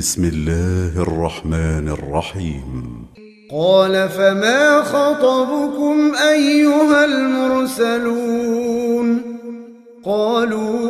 بسم الله الرحمن الرحيم. قال فما خطبكم أيها المرسلون؟ قالوا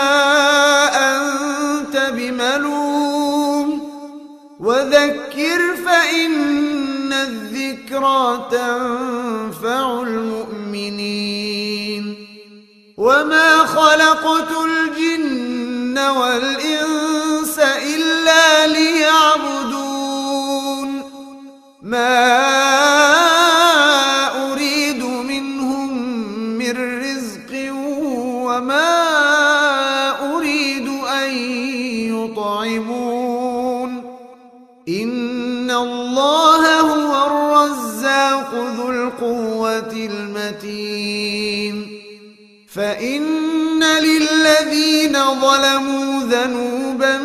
ظلموا ذنوبا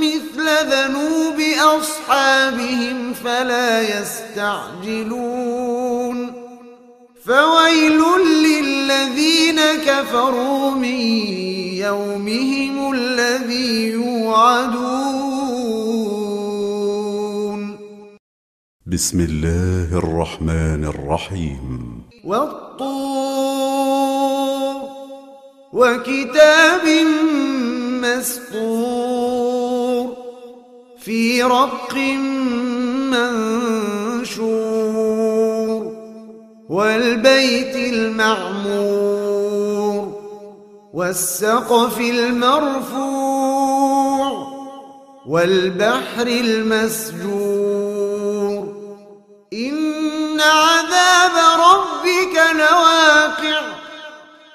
مثل ذنوب أصحابهم فلا يستعجلون فويل للذين كفروا من يومهم الذي يوعدون بسم الله الرحمن الرحيم والطور وكتاب مسطور في رق منشور والبيت المعمور والسقف المرفوع والبحر المسجور إن عذاب ربك لواقع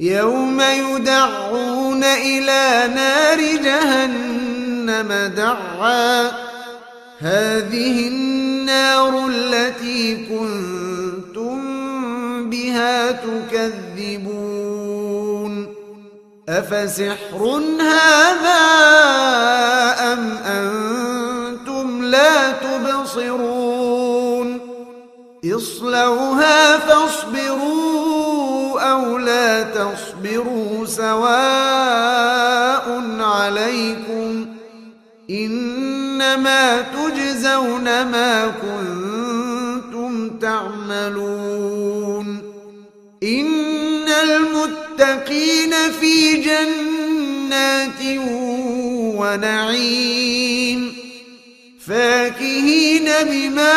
يوم يدعون إلى نار جهنم دعا. هذه النار التي كنتم بها تكذبون. أفسحر هذا أم أنتم لا تبصرون؟ اصلوها فاصبروا أو لا تصبروا سواء عليكم إنما تجزون ما كنتم تعملون إن المتقين في جنات ونعيم فاكهين بما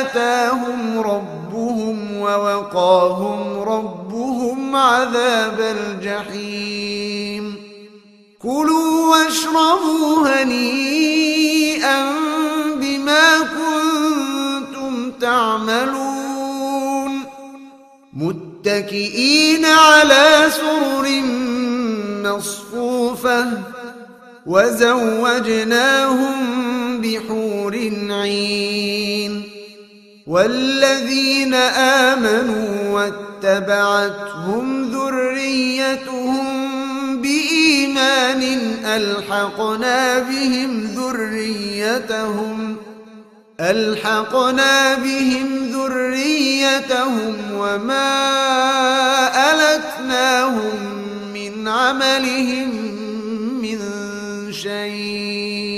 آتاهم ربهم ووقاهم ربهم عذاب الجحيم. كلوا واشربوا هنيئا بما كنتم تعملون. متكئين على سرر مصفوفة وزوجناهم بحور عين. والذين آمنوا واتبعتهم ذريتهم بإيمان ألحقنا بهم ذريتهم ألحقنا بهم ذريتهم وما ألتناهم من عملهم من شيء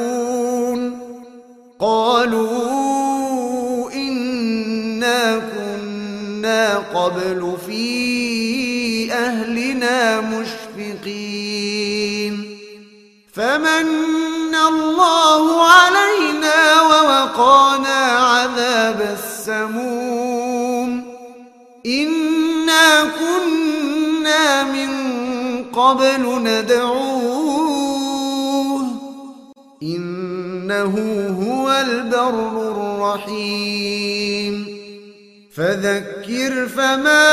قالوا إنا كنا قبل في أهلنا مشفقين. فمن الله علينا ووقانا عذاب السموم. إنا كنا من قبل ندعوه إنه هو البر الرحيم. فذكر فما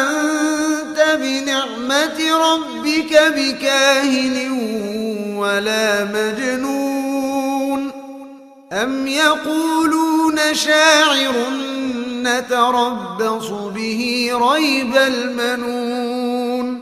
أنت بنعمة ربك بكاهن ولا مجنون. أم يقولون شاعر نتربص به ريب المنون.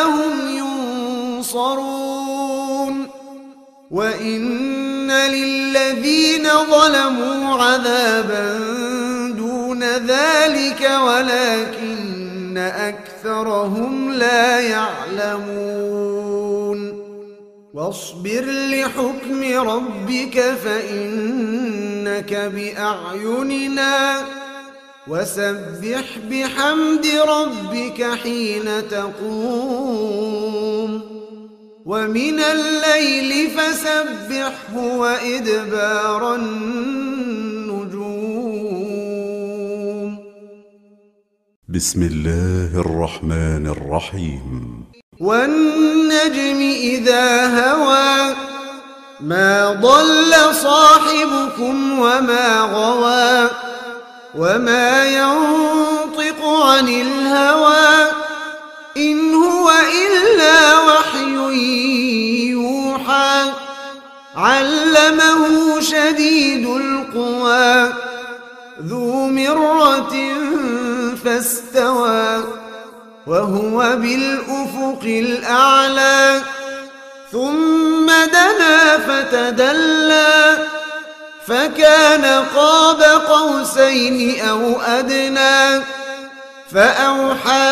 ينصرون وإن للذين ظلموا عذابا دون ذلك ولكن أكثرهم لا يعلمون واصبر لحكم ربك فإنك بأعيننا وسبح بحمد ربك حين تقوم ومن الليل فسبحه وإدبار النجوم. بسم الله الرحمن الرحيم. والنجم إذا هوى ما ضل صاحبكم وما غوى وما ينطق عن الهوى إن هو إلا وحي يوحى علمه شديد القوى ذو مرة فاستوى وهو بالأفق الأعلى ثم دنا فتدلى فكان قاب قوسين أو أدنى فأوحى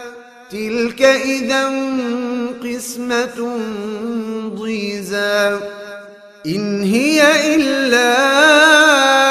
تلك إذا قسمة ضيزى. إن هي إلا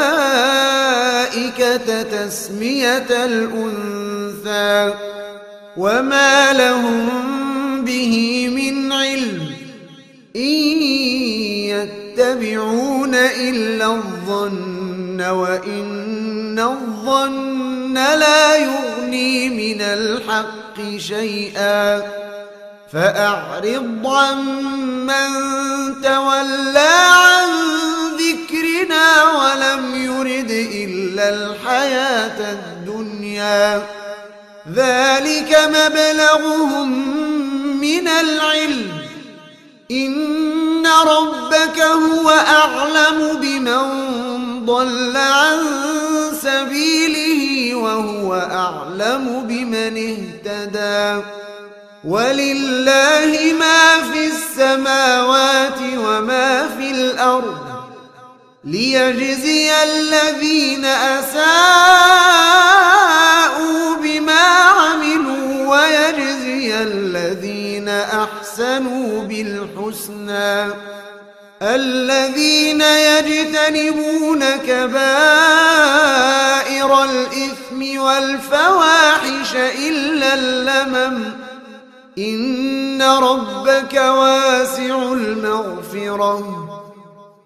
تسمية الأنثى وما لهم به من علم إن يتبعون إلا الظن وإن الظن لا يغني من الحق شيئا فأعرض عن من تولى عن ولم يرد إلا الحياة الدنيا ذلك مبلغهم من العلم إن ربك هو أعلم بمن ضل عن سبيله وهو أعلم بمن اهتدى ولله ما في السماوات وما في الأرض ليجزي الذين أساءوا بما عملوا ويجزي الذين أحسنوا بالحسنى. الذين يجتنبون كبائر الإثم والفواحش إلا اللمم. إن ربك واسع المغفرة.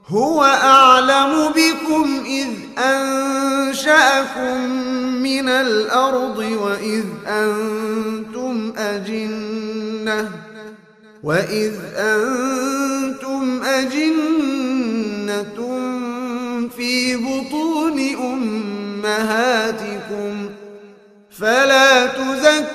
هو أعلم بكم إذ أنشأكم من الأرض وإذ أنتم أجنة وإذ أنتم أجنة في بطون أمهاتكم فلا تزكوا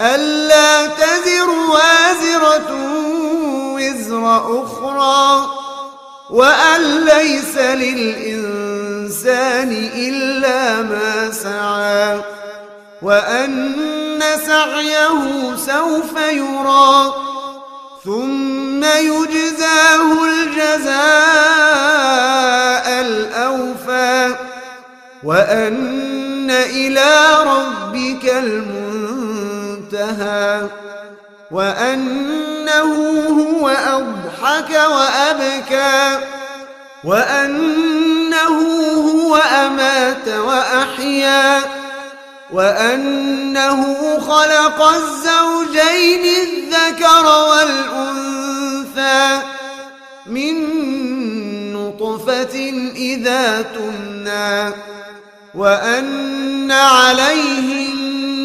ألا تزر وازرة وزر أخرى وأن ليس للإنسان إلا ما سعى وأن سعيه سوف يرى ثم يجزاه الجزاء الأوفى وأن إلى ربك المنتهى وأنه هو أضحك وأبكى وأنه هو أمات وأحيا وأنه خلق الزوجين الذكر والأنثى من نطفة إذا تمنى وأن عليه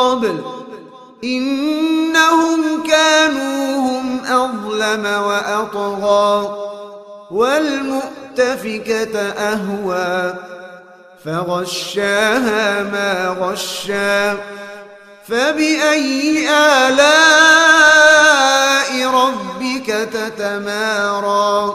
قبل. إنهم كانوا أثم وأطغى والمؤتفكة أهوى فغشاها ما غشا فبأي آلاء ربك تتمارى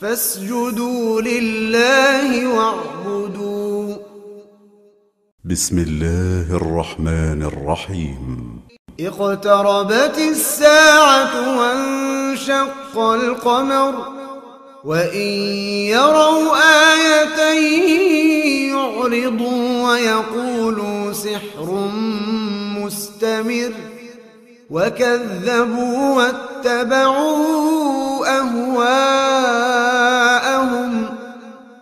فاسجدوا لله واعبدوا. بسم الله الرحمن الرحيم اقتربت الساعة وانشق القمر وإن يروا آية يعرضوا ويقولوا سحر مستمر. وكذبوا واتبعوا أهواءهم.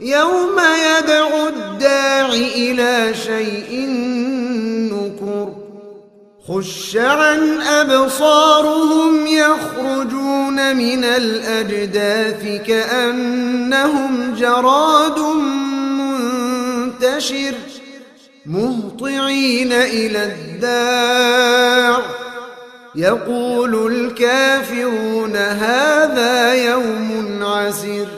يوم يدعو الداع إلى شيء نكر خش عن أبصارهم يخرجون من الأجداث كأنهم جراد منتشر مهطعين إلى الداع يقول الكافرون هذا يوم عسر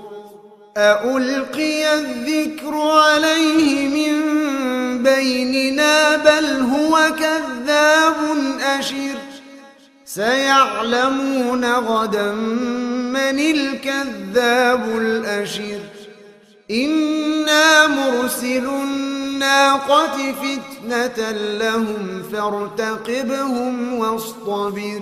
أألقي الذكر عليه من بيننا بل هو كذاب أشر سيعلمون غدا من الكذاب الأشر إنا مرسل الناقة فتنة لهم فارتقبهم واصطبر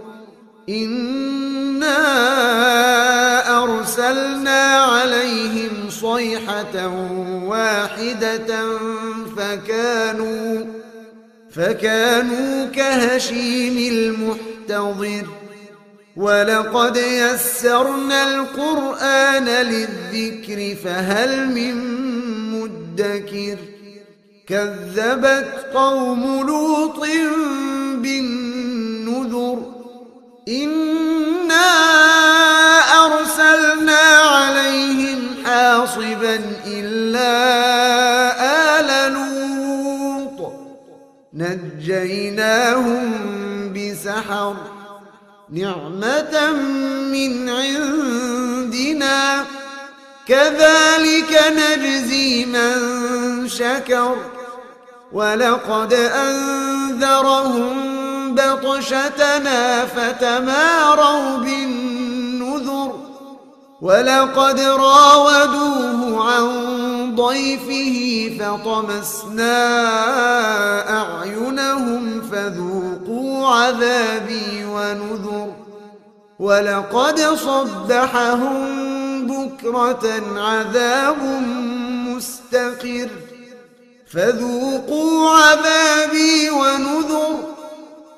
إنا أرسلنا عليهم صيحة واحدة فكانوا فكانوا كهشيم المحتضر ولقد يسرنا القرآن للذكر فهل من مدكر كذبت قوم لوط بالنذر إنا أرسلنا عليهم حاصبا إلا آل لوط نجيناهم بسحر نعمة من عندنا كذلك نجزي من شكر ولقد أنذرهم بطشتنا فتماروا بالنذر ولقد راودوه عن ضيفه فطمسنا أعينهم فذوقوا عذابي ونذر ولقد صبحهم بكرة عذاب مستقر فذوقوا عذابي ونذر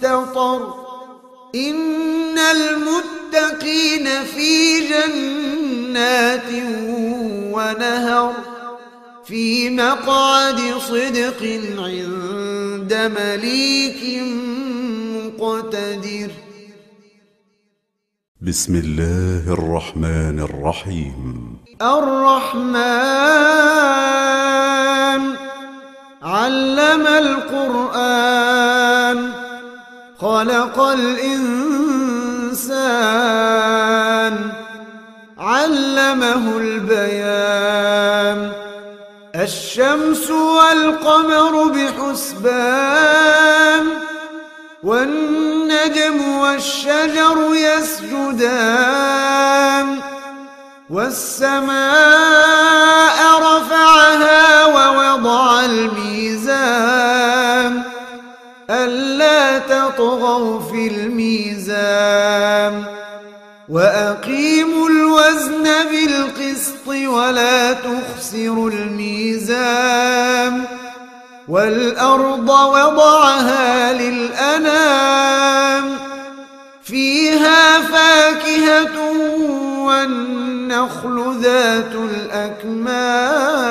مستطر إن المتقين في جنات ونهر في مقعد صدق عند مليك مقتدر. بسم الله الرحمن الرحيم. الرحمن علم القرآن. خلق الإنسان علمه البيان. الشمس والقمر بحسبان والنجم والشجر يسجدان. والسماء رفعها ووضع الميزان. ألا تطغوا في الميزان. وأقيموا الوزن بالقسط ولا تخسروا الميزان. والأرض وضعها للأنام. فيها فاكهة والنخل ذات الأكمام.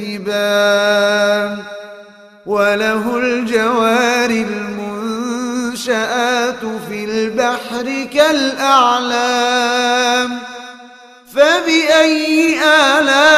تكذبان وله الجوار المنشآت في البحر كالأعلام فبأي آلاء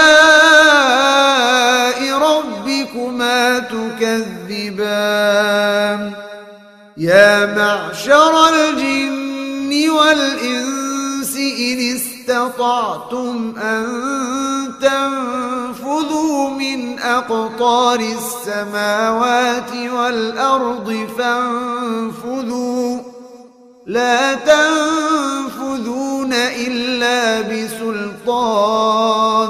تكذبان. يا معشر الجن والإنس إن استطعتم أن تنفذوا من أقطار السماوات والأرض فانفذوا. لا تنفذون إلا بسلطان.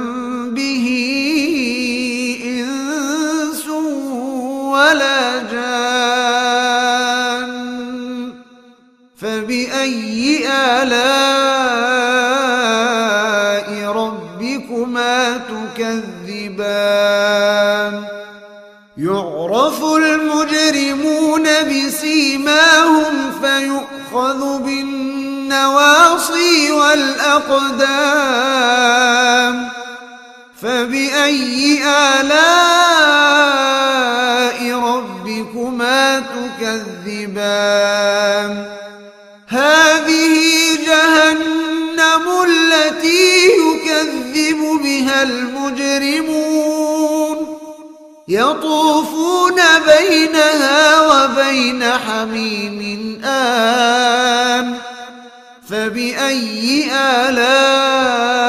ولا جان فبأي آلاء ربكما تكذبان؟ يعرف المجرمون بسيماهم فيؤخذ بالنسبة النواصي والأقدام. فبأي آلاء تكذبان. هذه جهنم التي يكذب بها المجرمون. يطوفون بينها وبين حميم آن. فبأي آلاء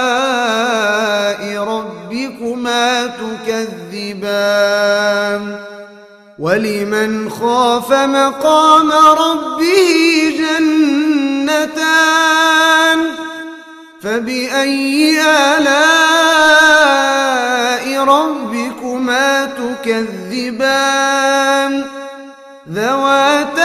ولمن خاف مقام ربه جنتان فبأي آلاء ربكما تكذبان ذواتا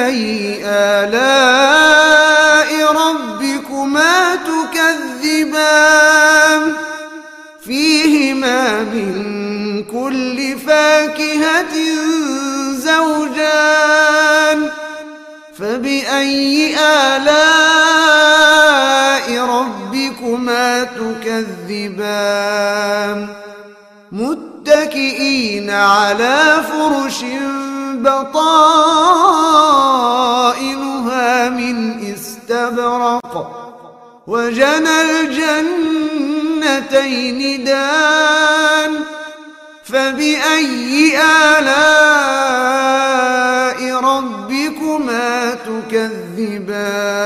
فبأي آلاء ربكما تكذبان فيهما من كل فاكهة زوجان فبأي آلاء ربكما تكذبان متكئين على فرش بطائنها من استبرق وجنى الجنتين دان فبأي آلاء ربكما تكذبان؟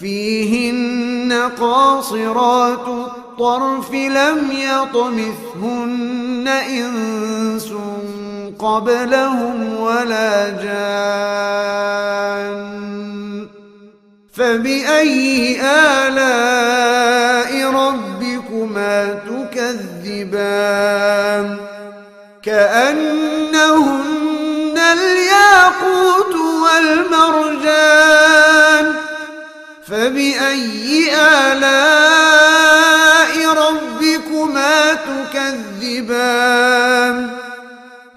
فيهن قاصرات الطرف لم يطمثهن إنس قبلهم ولا جان فبأي آلاء ربكما تكذبان كأنهن الياقوت والمرجان فبأي آلاء ربكما تكذبان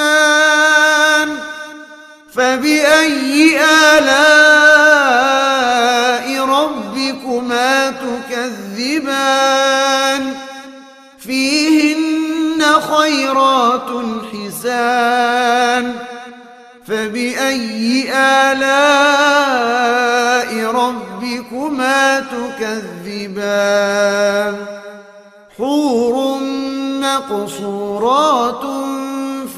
ورمان فبأي آلاء ربكما تكذبان؟ فيهن خيرات حسان. فبأي آلاء ربكما تكذبان؟ حور مقصورات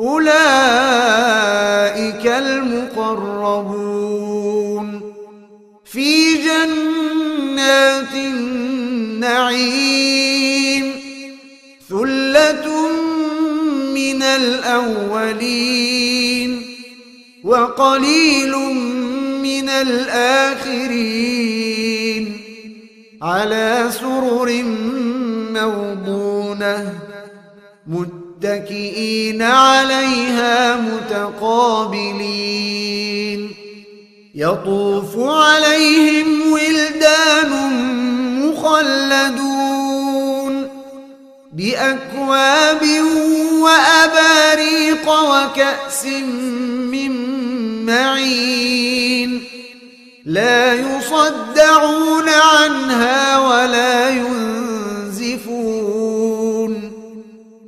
أولئك المقربون. في جنات النعيم ثلة من الأولين وقليل من الآخرين. على سرر موضونة متكئين عليها متقابلين. يطوف عليهم ولدان مخلدون بأكواب وأباريق وكأس من معين. لا يصدعون عنها ولا ينزفون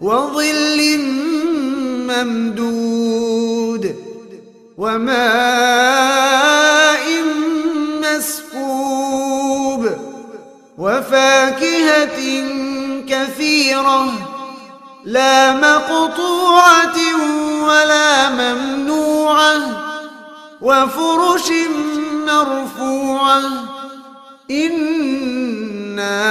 وظل ممدود وماء مسكوب وفاكهة كثيرة لا مقطوعة ولا ممنوعة وفرش مرفوعة إنا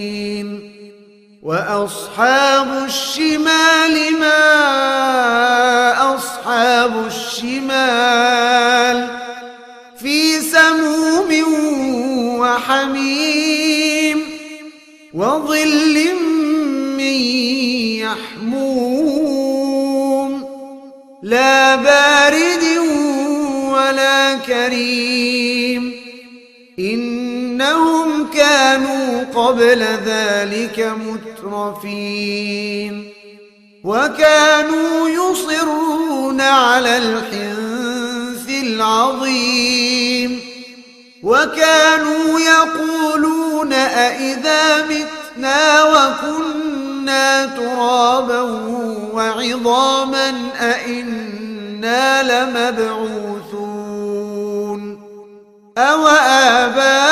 وأصحاب الشمال ما أصحاب الشمال في سموم وحميم وظل من يحموم لا بارد ولا كريم إنهم كانوا قبل ذلك متقين المترفين. وكانوا يصرون على الحنث العظيم. وكانوا يقولون أئذا متنا وكنا ترابا وعظاما أئنا لمبعوثون. أو آباؤنا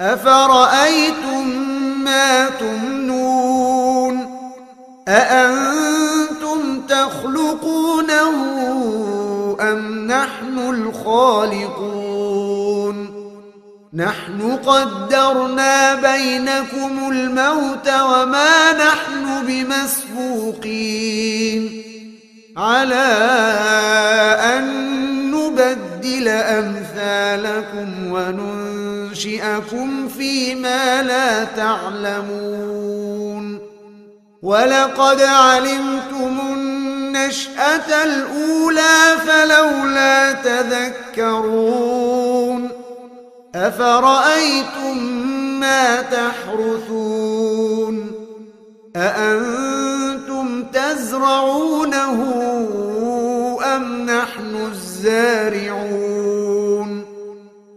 أفرأيتم ما تمنون أأنتم تخلقونه أم نحن الخالقون نحن قدرنا بينكم الموت وما نحن بمسبوقين على أن نبدل أمثالكم وننشئكم فيما لا تعلمون ولقد علمتم النشأة الأولى فلولا تذكرون أفرأيتم ما تحرثون أأنتم تزرعونه أم نحن الزارعون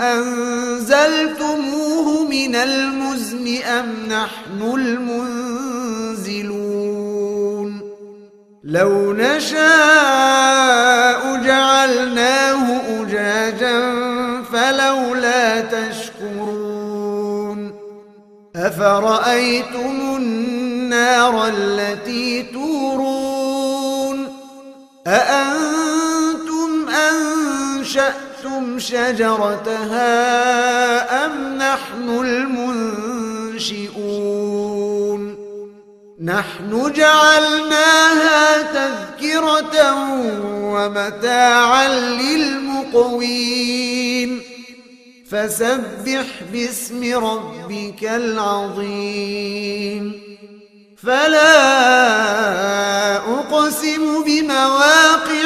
أنزلتموه من المزن أم نحن المنزلون لو نشاء جعلناه أجاجا فلولا تشكرون أفرأيتم النار التي تورون أأنتم أنشأتم شجرتها أم نحن المنشئون نحن جعلناها تذكرة ومتاعا للمقوين فسبح باسم ربك العظيم فلا أقسم بمواقع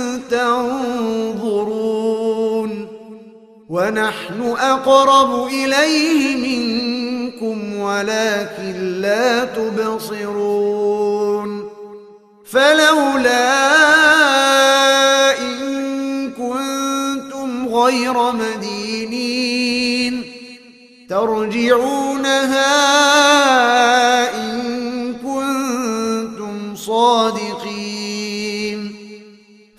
تنظرون ونحن أقرب إليه منكم ولكن لا تبصرون فلولا إن كنتم غير مدينين ترجعونها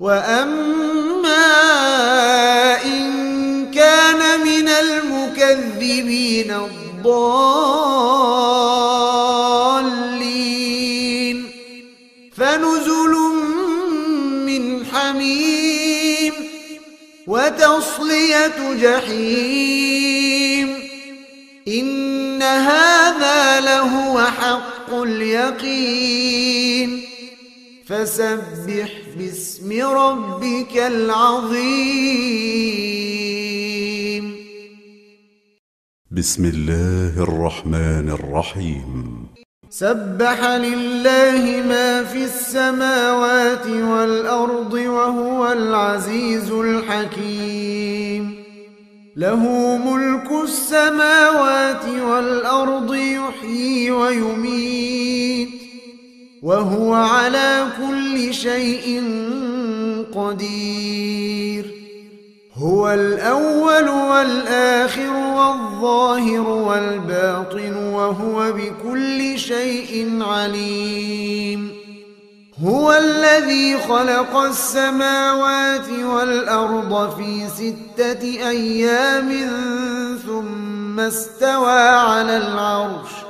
وأما إن كان من المكذبين الضالين فنزل من حميم وتصلية جحيم إن هذا لهو حق اليقين فسبح باسم ربك العظيم. بسم الله الرحمن الرحيم. سبح لله ما في السماوات والأرض وهو العزيز الحكيم. له ملك السماوات والأرض يحيي ويميت. وهو على كل شيء قدير. هو الأول والآخر والظاهر والباطن وهو بكل شيء عليم. هو الذي خلق السماوات والأرض في ستة أيام ثم استوى على العرش.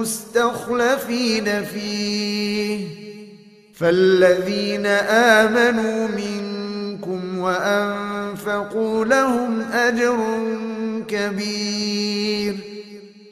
مستخلفين فيه. فالذين آمنوا منكم وأنفقوا لهم أجر كبير.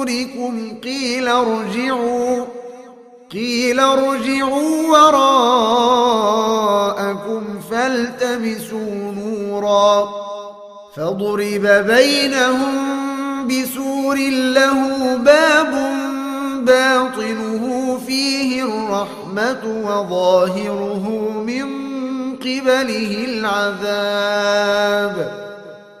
نوركم قيل ارجعوا قيل ارجعوا وراءكم فالتمسوا نورا فضرب بينهم بسور له باب باطنه فيه الرحمة وظاهره من قبله العذاب.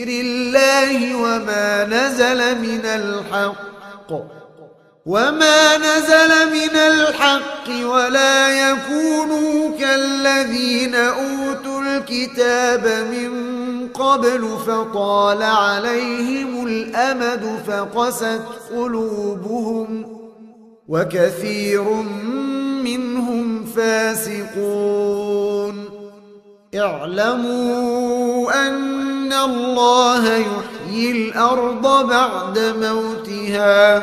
لذكر الله وما نزل من الحق. وما نزل من الحق ولا يكونوا كالذين أوتوا الكتاب من قبل فطال عليهم الأمد فقست قلوبهم وكثير منهم فاسقون. اعلموا أن الله يحيي الأرض بعد موتها.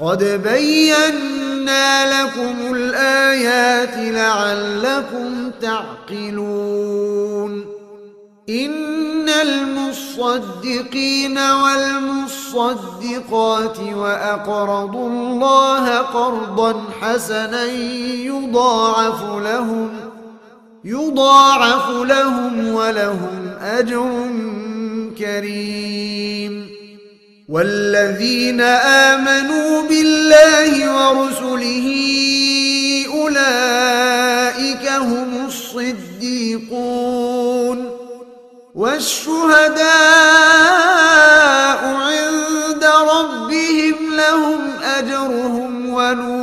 قد بينا لكم الآيات لعلكم تعقلون. إن المصدقين والمصدقات وأقرضوا الله قرضا حسنا يضاعف لهم. يضاعف لهم ولهم أجر كريم. والذين آمنوا بالله ورسله أولئك هم الصديقون. والشهداء عند ربهم لهم أجرهم ونورهم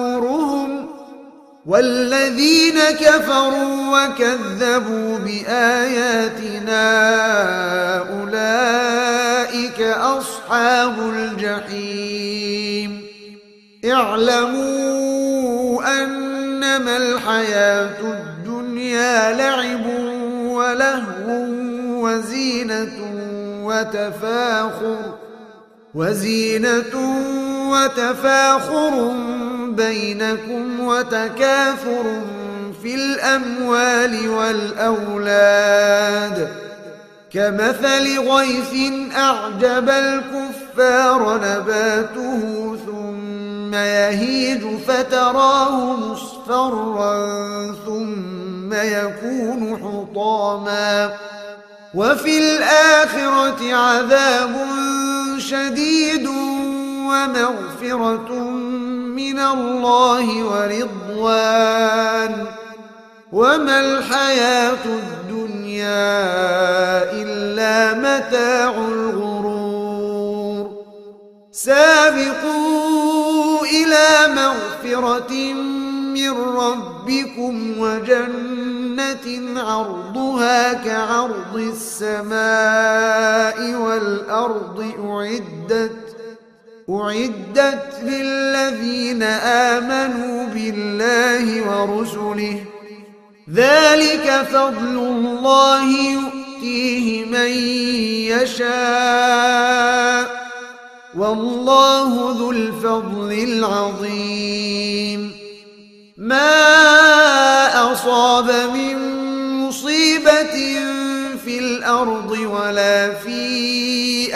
والذين كفروا وكذبوا بآياتنا أولئك أصحاب الجحيم. اعلموا أنما الحياة الدنيا لعب ولهو وزينة وتفاخر وزينة وتفاخر بينكم وتكاثر في الأموال والأولاد كمثل غيث أعجب الكفار نباته ثم يهيج فتراه مصفرا ثم يكون حطاما وفي الآخرة عذاب شديد ومغفرة من الله ورضوان. وما الحياة الدنيا إلا متاع الغرور. سابقوا إلى مغفرة من ربكم وجنة عرضها كعرض السماء والأرض أعدت أعدت للذين آمنوا بالله ورسله ذلك فضل الله يؤتيه من يشاء والله ذو الفضل العظيم. ما أصاب من مصيبة في الأرض ولا في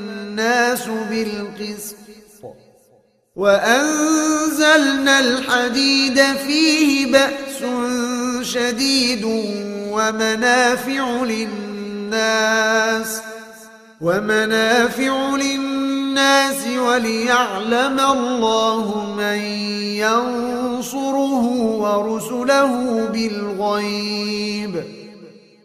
بالقسط وأنزلنا الحديد فيه بأس شديد ومنافع للناس ومنافع للناس وليعلم الله من ينصره ورسله بالغيب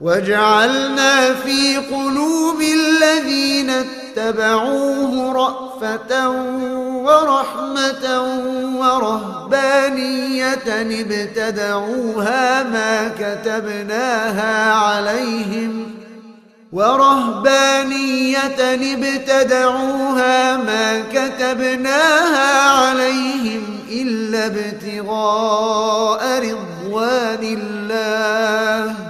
وجعلنا في قلوب الذين اتبعوه رأفة ورحمة ورهبانية ابتدعوها ما كتبناها عليهم ورهبانية ابتدعوها ما كتبناها عليهم إلا ابتغاء رضوان الله